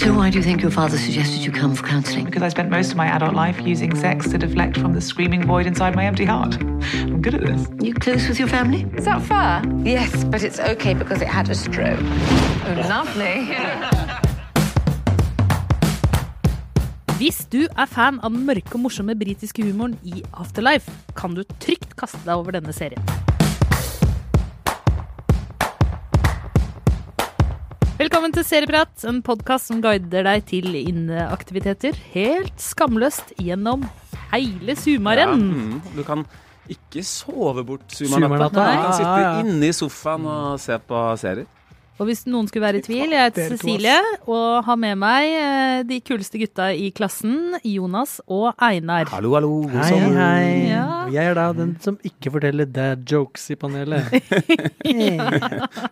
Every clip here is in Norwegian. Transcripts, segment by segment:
So why do you think your father suggested you come for counselling? Because I spent most of my adult life using sex to deflect from the screaming void inside my empty heart. I'm good at this. You close with your family? Is that fur? Yes, but it's okay because it had a stroke. Oh, lovely. Hvis du er fan av den mørke og morsomme britiske humoren i Afterlife, kan du trygt kaste deg over denne serien. Velkommen til Serieprat, en podkast som guider deg til inneaktiviteter helt skamløst gjennom hele Ja, sumaren. mm, du kan ikke sove bort Sumarnatta. Du kan sitte Ja, ja. inne i sofaen og se på serier. Og hvis noen skulle være i tvil, jeg heter Cecilie og har med meg eh, de kuleste gutta i klassen, Jonas og Einar. Hallo, hallo. God Hei, sommer. hei. Ja. Jeg er da den som ikke forteller dad jokes i panelet.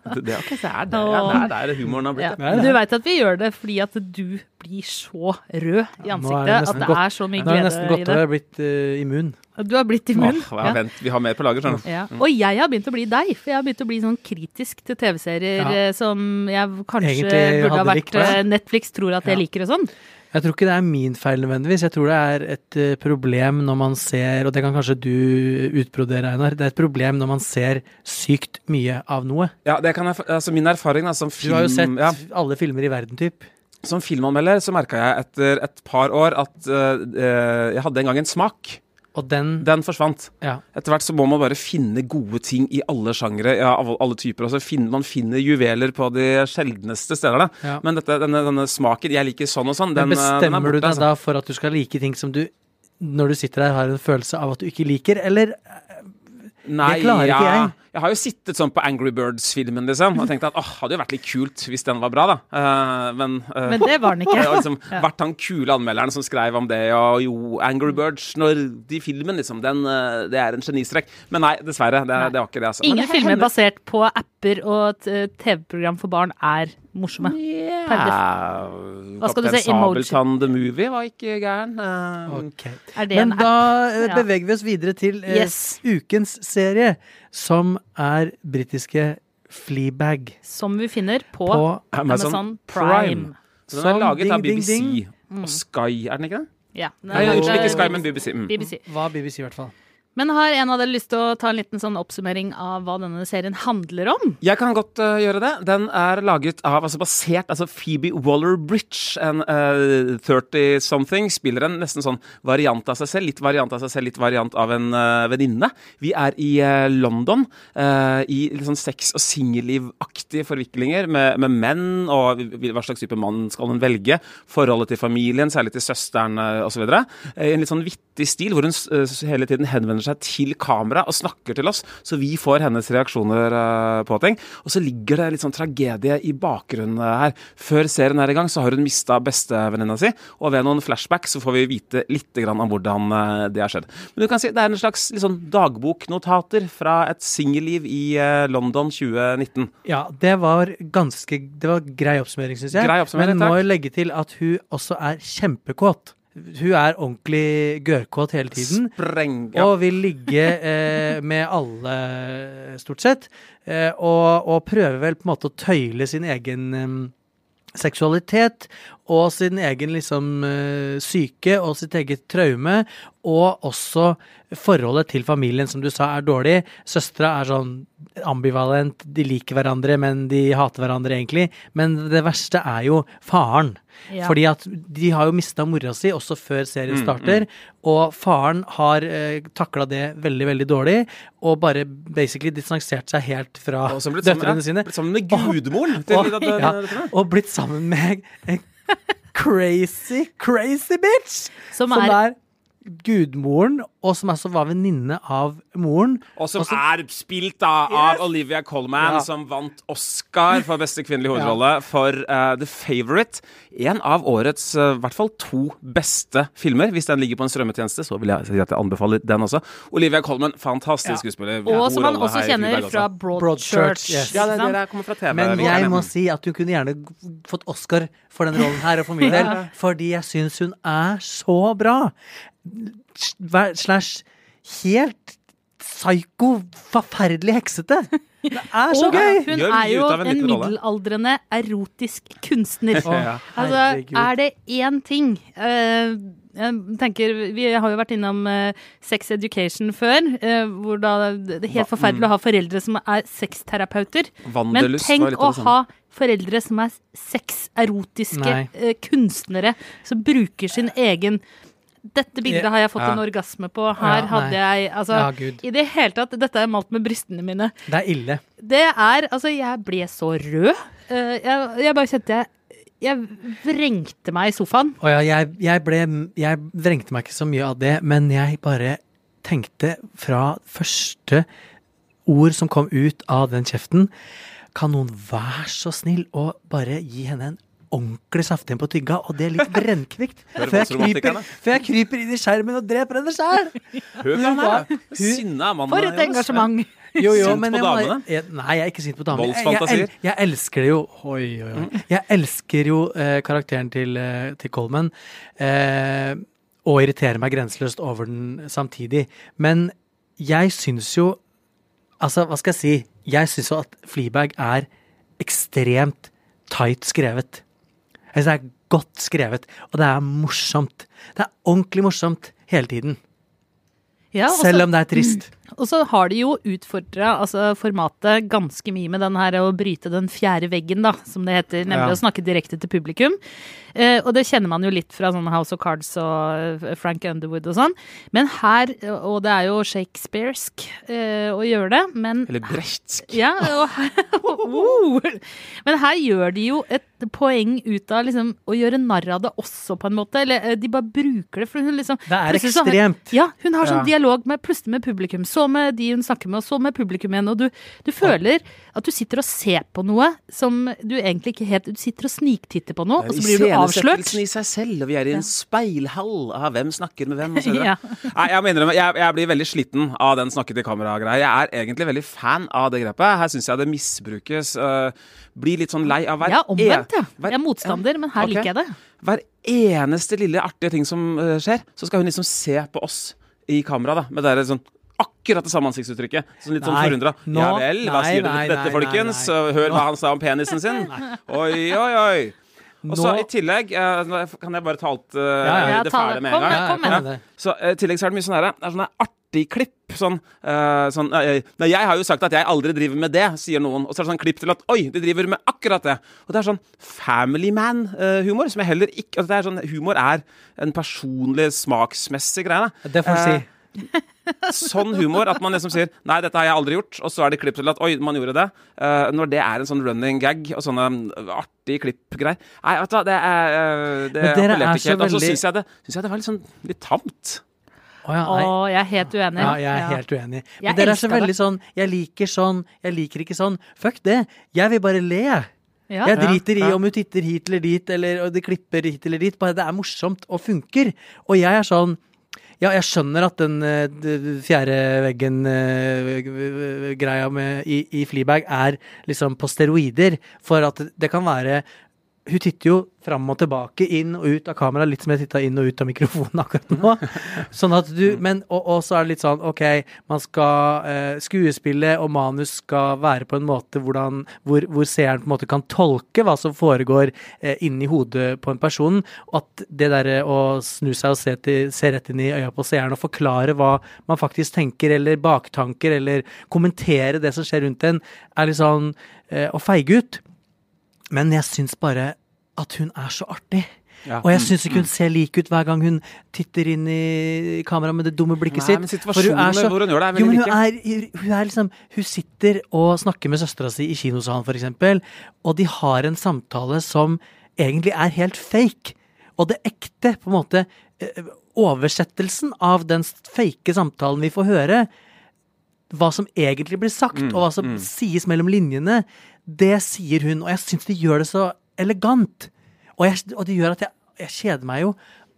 Det, det, ok, det, er det, det er der humoren har blitt. Det. Ja. du veit at vi gjør det fordi at du blir så rød i ansiktet ja, det at det godt- er så mye Nå er det glede nesten i godt at jeg være blitt uh, immun. Du har blitt immun. Åh, ja, vent, vi har mer på lager, skjønner du. Ja. Og jeg har begynt å bli deg, for jeg har begynt å bli sånn kritisk til TV-serier Ja. eh, som jeg kanskje Egentlig burde ha vært likt, eh, Netflix tror at jeg liker og sånn. Jeg tror ikke det er min feil nødvendigvis. Jeg tror det er et problem når man ser, og det kan kanskje du utbrodere, Einar, det er et problem når man ser sykt mye av noe. Ja, det kan jeg, altså Min erfaring da, som, film Du har jo sett ja, alle filmer i verden, typ. Som filmanmelder så merka jeg etter et par år at eh, jeg hadde en gang en smak. Og den, Den forsvant. ja. Etter hvert så må man bare finne gode ting i alle sjangere, ja, av alle typer. Altså, finner, man finner juveler på de sjeldneste steder. Ja. Men dette, denne, denne smaken 'jeg liker sånn og sånn', den, Men eh, den er bestemmer borte. du deg altså. da for at du skal like ting som du, når du sitter der, har en følelse av at du ikke liker, eller Nei, Det klarer ikke jeg. Jeg har jo sittet sånn på Angry Birds-filmen liksom, og tenkt at åh, hadde jo vært litt kult hvis den var bra, da. Uh, men, uh, Men det var den ikke. Jeg har liksom vært han kule anmelderen som skrev om det, og jo, Angry Birds når de filmen, liksom, den, eh, det er en genistrek. Men nei, dessverre, det, det var ikke det, altså. Ingen filmer basert på apper og TV-program for barn er morsomme. Ja, Hva skal du si, emoji? Sabeltann the Movie var ikke gæren. Eh, Ok. Er det Men en da app? eh, beveger vi oss videre til eh, Yes. ukens serie, som er britiske Fleabag. Som vi finner på, På Amazon Amazon, Prime. Prime. Så den er laget av ding, av BBC ding. og Sky, er den ikke det? Ja, Nei, unnskyld, ikke Sky, men BBC. Mm. BBC. Hva BBC, i hvert fall. Men har en av dere lyst til å ta en liten sånn oppsummering av hva denne serien handler om? Jeg kan godt uh, gjøre det. Den er laget av, altså basert altså Phoebe Waller-Bridge, en uh, 30-something. Spiller en nesten sånn variant av seg selv. Litt variant av seg selv, litt variant av en uh, venninne. Vi er i uh, London, i litt sånn sex- og singellivaktige forviklinger med, med, menn, og hva slags type mann skal hun velge. Forholdet til familien, særlig til søsteren osv. I en litt sånn vittig stil, hvor hun hele tiden henvender seg seg til kamera og snakker til oss, så vi får hennes reaksjoner uh, på ting. Og så ligger det litt sånn tragedie i bakgrunnen her. Før serien er i gang, så har hun mista bestevenninna si, og ved noen flashback så får vi vite litt om hvordan uh, det har skjedd. Men du kan si det er en slags liksom, dagboknotater fra et singelliv i London 2019. Ja, det var ganske Det var grei oppsummering, syns jeg. Grei oppsummering, Men må jo legge til at hun også er kjempekåt. Hun er ordentlig gørrkåt hele tiden. Spreng, ja. Og vil ligge eh, med alle, stort sett. Eh, og, og, prøver vel på en måte å tøyle sin egen eh, seksualitet og sin egen liksom eh, syke og sitt eget traume. Og også forholdet til familien, som du sa, er dårlig. Søstera er sånn ambivalent. De liker hverandre, men de hater hverandre egentlig. Men det verste er jo faren. Ja. Fordi at de har jo mista mora si også før serien starter. Mm, mm. Og faren har eh, takla det veldig, veldig dårlig, og bare basically distansert seg helt fra døtrene sine. Blitt sammen med gudmoren! Og, og, ja, og blitt sammen med en crazy, crazy bitch! Som, som er, er gudmoren, og som altså var venninne av moren. Og som også, er spilt da av yes. Olivia Colman, ja. som vant Oscar for beste kvinnelige hovedrolle ja. for uh, The Favourite. En av årets uh, hvert fall to beste filmer. Hvis den ligger på en strømmetjeneste, så vil jeg si at jeg anbefaler den også. Olivia Colman, fantastisk ja. skuespiller. Og som man også kjenner fra Broadchurch. Yes. Ja, det, det kommer fra TV. Men jeg må si at hun kunne gjerne fått Oscar for den rollen her, og for min del. Fordi jeg syns hun er så bra slash helt psyko, forferdelig heksete. Det er så gøy! Hun er jo en, en middelaldrende erotisk kunstner. ja, altså, er det én ting uh, jeg tenker, Vi har jo vært innom uh, Sex Education før, uh, hvor da det er helt forferdelig å ha foreldre som er sexterapeuter. Men tenk å ha foreldre som er sexerotiske uh, kunstnere, som bruker sin egen dette bildet har jeg fått ja. en orgasme på. Her ja, hadde jeg Altså, ja, i det hele tatt, dette er malt med brystene mine. Det er ille. Det er Altså, jeg ble så rød. Uh, jeg, jeg, bare kjente jeg jeg vrengte meg i sofaen. Å ja, jeg, jeg, ble Jeg vrengte meg ikke så mye av det, men jeg bare tenkte fra første ord som kom ut av den kjeften Kan noen være så snill å bare gi henne en ordentlig saftig på tygga, og det er litt brennkvikt. Før jeg, kryper, før jeg kryper inn i skjermen og dreper henne sjæl! På han mannen. For et engasjement. Jo, jo, sint på damene? Jeg, nei, jeg er ikke sint på damene. Voldsfantasier? Jeg, jeg, elsker det jo. Oi, oi, oi. Jeg elsker jo eh, karakteren til, eh, til Coleman. Eh, og irriterer meg grenseløst over den samtidig. Men jeg syns jo Altså, hva skal jeg si? Jeg syns jo at Fleabag er ekstremt tight skrevet. Jeg synes det er godt skrevet, og det er morsomt. Det er ordentlig morsomt hele tiden. Ja, også, Selv om det er trist. Og så har de jo utfordra altså formatet ganske mye med den her å bryte den fjerde veggen, da, som det heter. Nemlig ja. å snakke direkte til publikum. Eh, og det kjenner man jo litt fra sånne House of Cards og eh, Frank Underwood og sånn. Men her, og det er jo shakespearsk eh, å gjøre det, men Eller brechtsk. Ja, her, oh, Men her gjør de jo et poeng ut av liksom, å gjøre narr av det også, på en måte. Eller eh, de bare bruker det, for hun liksom Det er ekstremt. Har, ja, hun har sånn ja. dialog med, plutselig med publikum. Så med de hun snakker med, og så med publikum igjen. Og du, du føler at du sitter og ser på noe som du egentlig ikke helt Du sitter og sniktitter på noe, og så blir du avslørt. i seg selv, og vi er i en speilhall av hvem snakker med hvem, ja. Nei, jeg, mener, jeg, jeg blir veldig sliten av den snakke til kamera-greia. Jeg er egentlig veldig fan av det grepet. Her syns jeg det misbrukes. Uh, blir litt sånn lei av hver Ja, omvendt, ja. Jeg er motstander, men her okay. liker jeg det. Hver eneste lille artige ting som uh, skjer, så skal hun liksom se på oss i kamera, da, med det sånn akkurat det samme ansiktsuttrykket. Sånn litt sånn forundra. Ja vel, hva sier du til dette, folkens? Hør hva han sa om penisen sin. Oi, oi, oi. Og så i tillegg eh, Kan jeg bare ta alt eh, ja. Ja, det fæle det. med en gang? Kom, kom. Ja. Så eh, i tillegg så er det mye sånn her Det er sånne artig klipp. Sånn, uh, sånn eh, Nei, jeg har jo sagt at jeg aldri driver med det, sier noen. Og så er det sånn klipp til at oi, de driver med akkurat det. Og det er sånn Family Man-humor, som jeg heller ikke altså det er sånn, Humor er en personlig, smaksmessig greie. Det får du si. Sånn humor at man liksom sier Nei, dette har jeg aldri gjort. Og så er det klipp til at oi, man gjorde det. Uh, når det er en sånn running gag og sånne mm, artige klippgreier Nei, vet du hva, det er uh, Det appellerte er ikke så helt. Og så veldig- syns jeg, det- synes jeg det var litt sånn litt tamt. Å, ja, Å, jeg er helt uenig. Ja, jeg er helt uenig. Men Jeg dere er så veldig veldig sånn Jeg liker sånn, jeg liker ikke sånn. Fuck det. Jeg vil bare le. Ja. Jeg driter i om hun titter hit eller dit, eller og de klipper hit eller dit. Bare det er morsomt og funker. Og jeg er sånn ja, jeg skjønner at den eh, fjerde veggen-greia i, i Fleabag er liksom på steroider. For at det kan være Hun titter jo fram og tilbake, inn og ut av kamera, litt som jeg titta inn og ut av mikrofonen akkurat nå. Sånn at du, men, og, og så er det litt sånn, OK, man skal eh, Skuespille og manus skal være på en måte hvordan, hvor, hvor seeren på en måte kan tolke hva som foregår eh, inni hodet på en person. Og at det derre å snu seg og se, til, se rett inn i øya på seeren og forklare hva man faktisk tenker, eller baktanker, eller kommentere det som skjer rundt en, er litt sånn eh, å feige ut. Men jeg syns bare at hun er så artig. Ja. Og jeg syns ikke hun ser lik ut hver gang hun titter inn i kamera med det dumme blikket Nei, sitt. For hun er så, hvor hun gjør det, er veldig like. hun liksom Hun sitter og snakker med søstera si i kinosalen, for eksempel, og de har en samtale som egentlig er helt fake. Og det ekte, på en måte eh, Oversettelsen av den fake samtalen vi får høre, hva som egentlig blir sagt, Mm, og hva som sies mellom linjene, det sier hun. Og jeg syns de gjør det så elegant. Og, jeg, og det gjør at jeg, jeg kjeder meg jo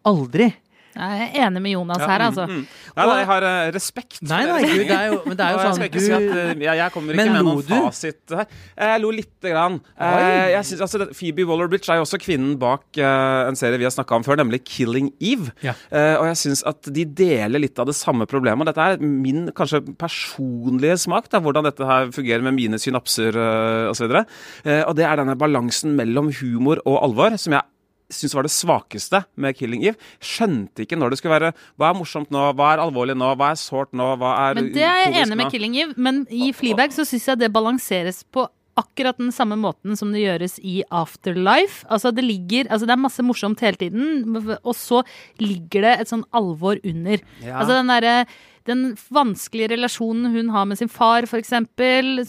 aldri. Jeg er enig med Jonas Ja, her, mm, altså. mm. Nei, nei, jeg har eh, respekt. Nei, nei, gud, det er jo, men det er jo sånn jeg sånn si at du, eh, jeg, kommer kommer Men ikke med noen du? fasit her. Jeg lo lite grann. Eh, jeg synes, altså, Phoebe Waller-Bridge er jo også kvinnen bak uh, en serie vi har snakka om før, nemlig 'Killing Eve'. Ja. Eh, og jeg syns at de deler litt av det samme problemet. Dette er min kanskje personlige smak, da, hvordan dette her fungerer med mine synapser uh, osv. Uh, og det er denne balansen mellom humor og alvor som jeg syns var det svakeste med 'Killing Eve'. Skjønte ikke når det skulle være Hva er morsomt nå? Hva er alvorlig nå? Hva er sårt nå? Hva er Men det er jeg enig med nå? Killing Eve. Men i Fleabag så syns jeg det balanseres på akkurat den samme måten som det gjøres i Afterlife. Altså det ligger Altså det er masse morsomt hele tiden, og så ligger det et sånn alvor under. Ja. Altså den derre den vanskelige relasjonen hun har med sin far, f.eks.,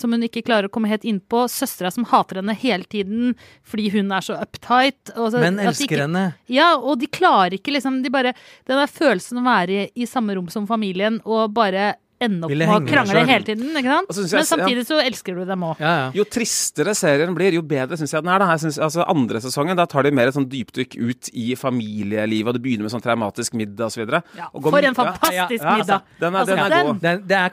som hun ikke klarer å komme helt innpå. Søstera som hater henne hele tiden fordi hun er så uptight. så- men elsker ikke- henne. ja, og de klarer ikke liksom de bare, Den der følelsen å være i, i samme rom som familien og bare ende opp med å krangle selv. hele tiden. ikke jeg- Men samtidig så elsker du dem òg. Ja, ja. Jo tristere serien blir, jo bedre syns jeg den er. da. Jeg synes, altså Andre sesongen da tar de mer et sånn dypdykk ut i familielivet, og det begynner med sånn traumatisk middag osv. Ja, for en fantastisk ja, middag! Den er,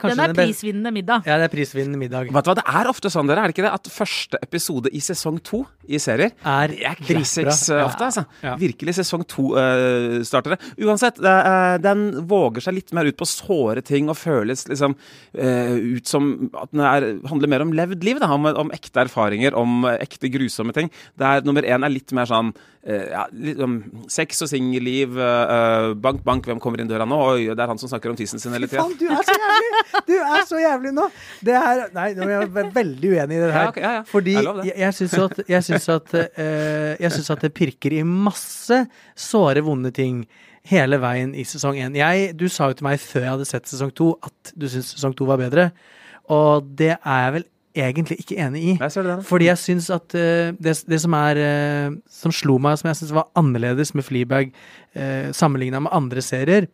Altså, prisvinnende middag. Ja, det er prisvinnende middag. Vet du hva, Det er ofte sånn, dere, er det ikke det? At første episode i sesong to i serier Er er dritbra. eh, ofte, altså. Virkelig sesong to-startere. Uansett, det, eh, den våger seg litt mer ut på såre ting og føles liksom uh, ut som at den er, handler mer om levd liv, da, om, om ekte erfaringer, om ekte grusomme ting. Der nummer én er litt mer sånn uh, ja, litt um, sex og singelliv, eh, bank, bank, hvem kommer inn døra nå? Oi, det er han som snakker om tissen sin hele tida. Du er så jævlig! Du er så jævlig nå! Det er Nei, er jeg ve- veldig uenig i det her. Ja, okay, ja. Fordi Jeg jeg, syns at, jeg synes at, jeg syns at det pirker i masse såre, vonde ting hele veien i sesong én. Du sa jo til meg før jeg hadde sett sesong to, at du syntes sesong to var bedre. Og det er jeg vel egentlig ikke enig i. Ser det. Fordi jeg syns at uh, det, det som er uh, Som slo meg, som jeg syns var annerledes med Fleabag uh, sammenligna med andre serier,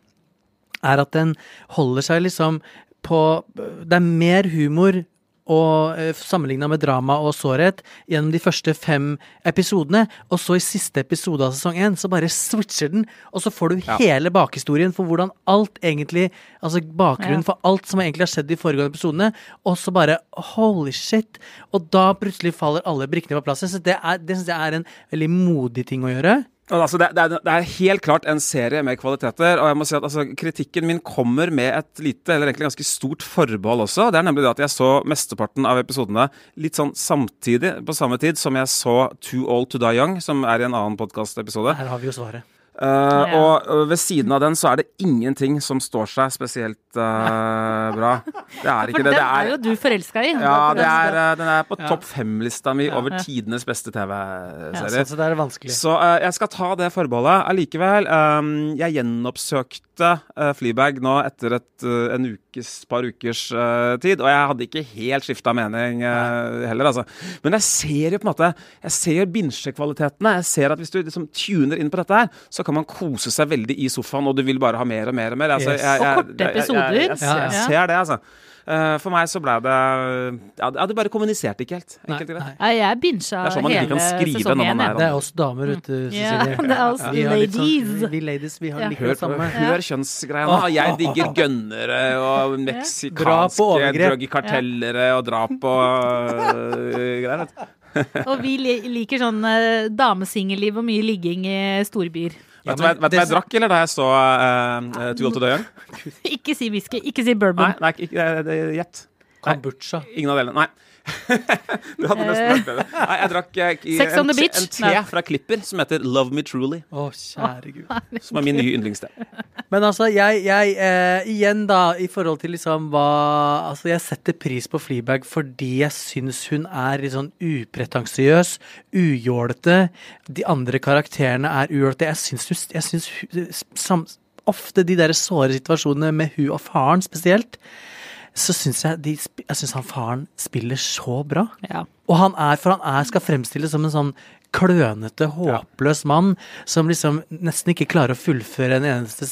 er at den holder seg liksom på Det er mer humor og uh, sammenligna med drama og sårhet gjennom de første fem episodene. Og så i siste episode av sesong én så bare switcher den, og så får du Ja. hele bakhistorien for hvordan alt egentlig Altså bakgrunnen Ja. for alt som egentlig har skjedd i foregående episodene, og så bare holy shit! Og da plutselig faller alle brikkene på plass. Så det, er- det syns jeg er en veldig modig ting å gjøre. Altså, det, det, det er helt klart en serie med kvaliteter. Og jeg må si at altså, kritikken min kommer med et lite, eller egentlig ganske stort forbehold også. Det er nemlig det at jeg så mesteparten av episodene litt sånn samtidig, på samme tid som jeg så Too Old To Die Young, som er i en annen podkastepisode. Her har vi jo svaret. Uh, Ja. Og ved siden av den så er det ingenting som står seg spesielt uh, bra. Det er For det. den det. Det er jo du forelska i. ja, det er, uh, den er på Ja. topp fem-lista mi over Ja. tidenes beste Sånn TV-serier. så det er vanskelig. Så uh, jeg skal ta det forbeholdet. Allikevel, um, jeg gjenoppsøkte uh, Fleabag nå etter et, uh, en ukes, par ukers uh, tid, og jeg hadde ikke helt skifta mening uh, heller, altså. Men jeg ser jo på en måte Jeg ser binsjekvalitetene. Jeg ser at hvis du liksom tuner inn på dette her, så kan man kose seg veldig i sofaen, og du vil bare ha mer og mer og mer. Altså, Yes. jeg, jeg, Og korte jeg- jeg- episoder. Jeg, jeg, jeg, Ja, ja. ser det, altså. Uh, for meg så ble det Ja, det- bare kommuniserte ikke helt. Nei, Enkelt nei. Ja, jeg bincha Det er sånn man ikke kan skrive når man er. Det er oss damer ute, Ja, Cecilie. det er oss Vi ladies. Sånn, vi ladies, vi har Ja. det samme. hør kjønnsgreiene. Jeg digger gønnere og meksikanske og drugkartellere og drap og øh, greier. Og vi liker sånn uh, damesingelliv og mye ligging i storbyer. Vet du hva jeg- jeg drakk eller da jeg så uh, Too Old To Young? Ikke si whisky, ikke si bourbon. Nei, nei ikke, det- det- gjett. Kombucha. Ingen av delene. Nei. Du hadde nesten vært bedre. Nei, jeg drakk eh, i- Sex on en, the te- beach? en te Nei. fra Klipper som heter Love Me Truly. Å, kjære gud. Som er min nye yndlingste. Men altså, jeg, jeg eh, Igjen, da, i forhold til liksom hva Altså, jeg setter pris på Fleabag fordi jeg syns hun er litt sånn upretensiøs, ujålete. De andre karakterene er ujålete. Jeg syns, jeg syns ofte de der såre situasjonene med hun og faren spesielt, så syns jeg de Jeg synes han faren spiller så bra. Ja. Og han er, for han er, skal fremstilles som en sånn klønete, håpløs mann som liksom nesten ikke klarer å fullføre en eneste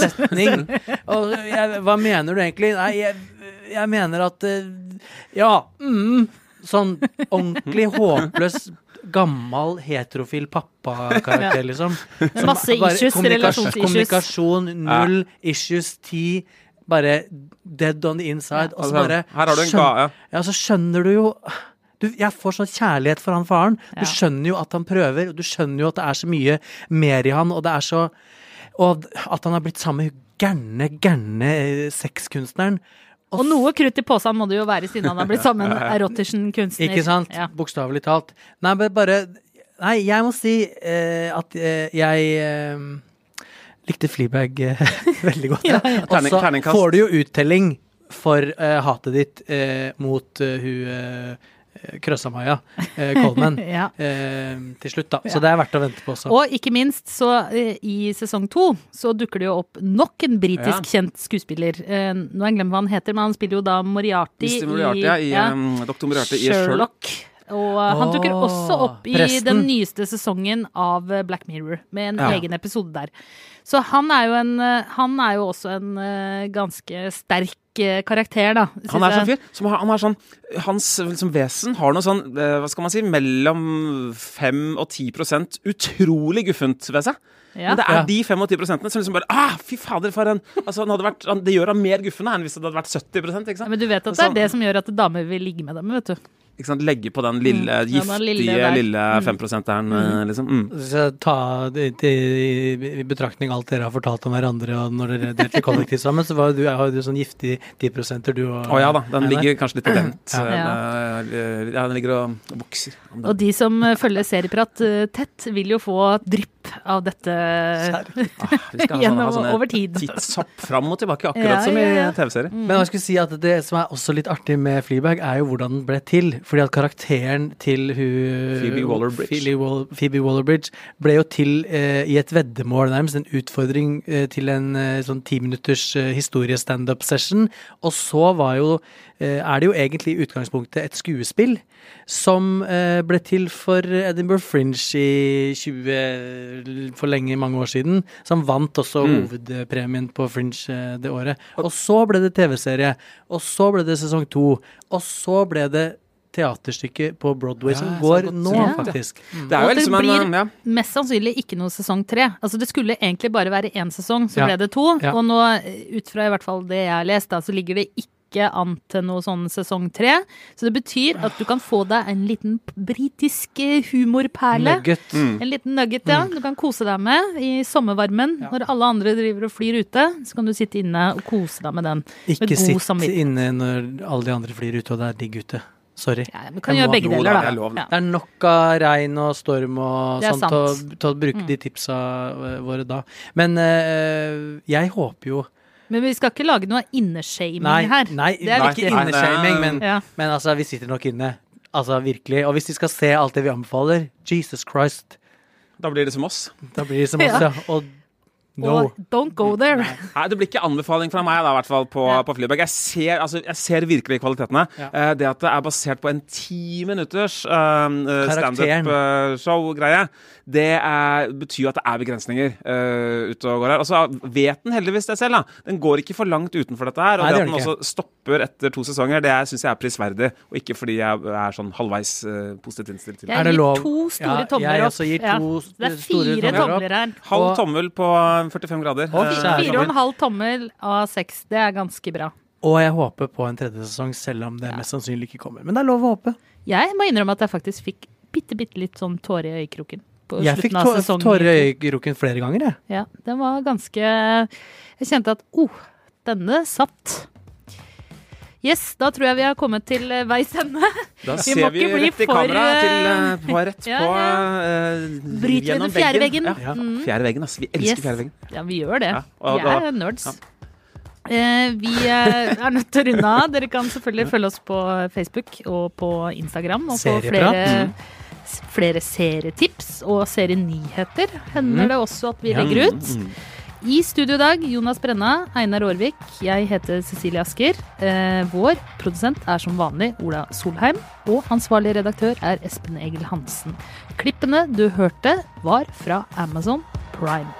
setning. Og jeg, hva mener du egentlig? Nei, jeg, jeg mener at eh, Ja, mm, sånn ordentlig håpløs, gammel, heterofil pappakarakter, liksom. Som Masse issues, kommunikasjon- relasjonsissues. Kommunikasjon, null issues, ti. Bare dead on the inside. Og så Altså, bare her har du en ga... Ja. ja, så skjønner du jo du, Jeg får sånn kjærlighet for han faren. Ja. Du skjønner jo at han prøver, og du skjønner jo at det er så mye mer i han, og det er så Og at han har blitt sammen med hun gærne, gærne sexkunstneren. Og noe krutt i posen må det jo være siden han har blitt sammen med erotisjen-kunstner. Ikke sant? Ja. Bokstavelig talt. Nei, men bare Nei, jeg må si eh, at eh, jeg eh, likte Fleabag eh, veldig godt. Ja, ja. Og så får du jo uttelling for eh, hatet ditt eh, mot hun uh, Krøsa-Maja eh, Coleman Ja. eh, til slutt, da. Så det er verdt å vente på også. Og ikke minst, så eh, i sesong to så dukker det jo opp nok en britisk Ja. kjent skuespiller. Eh, nå har jeg glemt hva han heter, men han spiller jo da Moriarty, Mr. Moriarty, ja, i ja, um, Dr. Moriarty i Sherlock. Og eh, han dukker også opp i presten. den nyeste sesongen av eh, Black Mirror, med en Ja. egen episode der. Så han er jo, en, eh, han er jo også en ganske sterk karakter, da. Han er sånn fyr som har, han har sånn Hans liksom, vesen har noe sånn Hva skal man si Mellom 5 og 10 utrolig guffent ved seg. Ja. Men det er Ja. de 25 som liksom bare Ah, fy fader, for en altså, han hadde vært, han, Det gjør han mer guffende enn hvis det hadde vært 70 ikke Ja, sant? Men du vet at det er det som gjør at damer vil ligge med dem, vet du. Ikke sant? Legge på den lille, Mm, ja, den lille giftige lille Mm. 5-prosenteren, mm. liksom. Mm. Så ta i betraktning alt dere har fortalt om hverandre, og når dere delte kollektivt sammen, så var du, har du sånn giftig 10 du og Å ja da, den ligger kanskje litt på vent. Ja. Eh, Ja, den ligger og vokser. Og de som eh, følger Serieprat eh, tett, vil jo få drypp av dette Ah, sånne, gjennom ha sånne over tid. tidshopp fram og tilbake, akkurat Ja, som ja, ja. i TV-serier. Men jeg skulle si at det som er også litt artig med Fleabag, er jo hvordan den ble til. Fordi at karakteren til hun Phoebe Waller-Bridge. Phoebe, Wall, Waller-Bridge ble jo til eh, i et veddemål, nærmest. En utfordring eh, til en eh, sånn timinutters eh, historie-standup-session. Og så var jo er det jo egentlig i utgangspunktet et skuespill som eh, ble til for Edinburgh Fringe i 20 For lenge, mange år siden. Som vant også Mm. hovedpremien på Fringe eh, det året. Og så ble det TV-serie. Og så ble det sesong to. Og så ble det teaterstykke på Broadway som Ja, som går nå, ja. faktisk. Det er Og jo det liksom en blir- ja. Mest sannsynlig ikke noe sesong tre. Altså Det skulle egentlig bare være én sesong, så Ja. ble det to. Ja. Og nå, eh, ut fra i hvert fall det jeg har lest, da, så ligger det ikke ikke an til noe sånn sesong tre. Så det betyr at du kan få deg en liten britisk eh, humorperle. Nugget. Mm. En liten nugget, ja. Du kan kose deg med i sommervarmen. Når alle andre driver og flyr ute, så kan du sitte inne og kose deg med den. Ikke med god sitt samvittighet. inne når alle de andre flyr ute og det er digg ute. Sorry. Ja, vi kan Jeg gjøre må- begge da, deler, det da. er Det er nok av regn og storm og er til å, til å bruke Mm. de tipsa eh, våre da. Men eh, jeg håper jo Men vi skal ikke lage noe inneshaming her. nei, det er nei, viktig. ikke inneshaming, men, Ja. men altså, vi sitter nok inne. Altså, virkelig. Og hvis de skal se alt det vi anbefaler, Jesus Christ, Da blir det som oss. da blir det som oss, Ja. ja. Og no. Og don't go there. Nei, Det blir ikke anbefaling fra meg da, i hvert fall på, Ja. på Flyberg. Jeg ser, altså, jeg ser virkelig kvalitetene. Ja. Uh, det at det er basert på en ti minutters uh, Karakteren. standup-show-greie, det er, betyr jo at det er begrensninger uh, ute og går her. Og så vet den heldigvis det selv. da. Den går ikke for langt utenfor dette her. Og Nei, det det at den ikke. også stopper etter to sesonger, det syns jeg er prisverdig. Og ikke fordi jeg er sånn halvveis uh, positivt innstilt til det. Jeg gir to store Ja, tomler jeg opp. også gir Ja. Det er fire tomler her. Halv tommel på 45 grader. Eh, Fire og en halv tommel av seks. Det er ganske bra. Og jeg håper på en tredje sesong, selv om det mest sannsynlig ikke kommer. Men det er lov å håpe. Jeg må innrømme at jeg faktisk fikk bitte, bitte litt sånn tåre i øyekroken. På Jeg fikk tårer i øyekroken flere ganger, jeg. Ja, den var ganske Jeg kjente at oh, denne satt. Yes, da tror jeg vi har kommet til eh, veis ende. Da Vi ser vi rett i kamera til, eh, eh, på, rett ja, på ja. eh, Bryter gjennom den fjerde veggen. Ja, Ja. Mm. fjerde veggen, altså. Vi elsker Yes. fjerde veggen. Ja, vi gjør det. Ja, vi da- er nerds. Eh, vi er nødt til å runde av. Dere kan selvfølgelig følge oss på Facebook og på Instagram og få flere, flere serietips og serienyheter. Hender det også at vi legger ut. I studio i dag, Jonas Brenna, Einar Aarvik. Jeg heter Cecilie Asker. Eh, vår produsent er som vanlig Ola Solheim. Og ansvarlig redaktør er Espen Egil Hansen. Klippene du hørte, var fra Amazon Prime.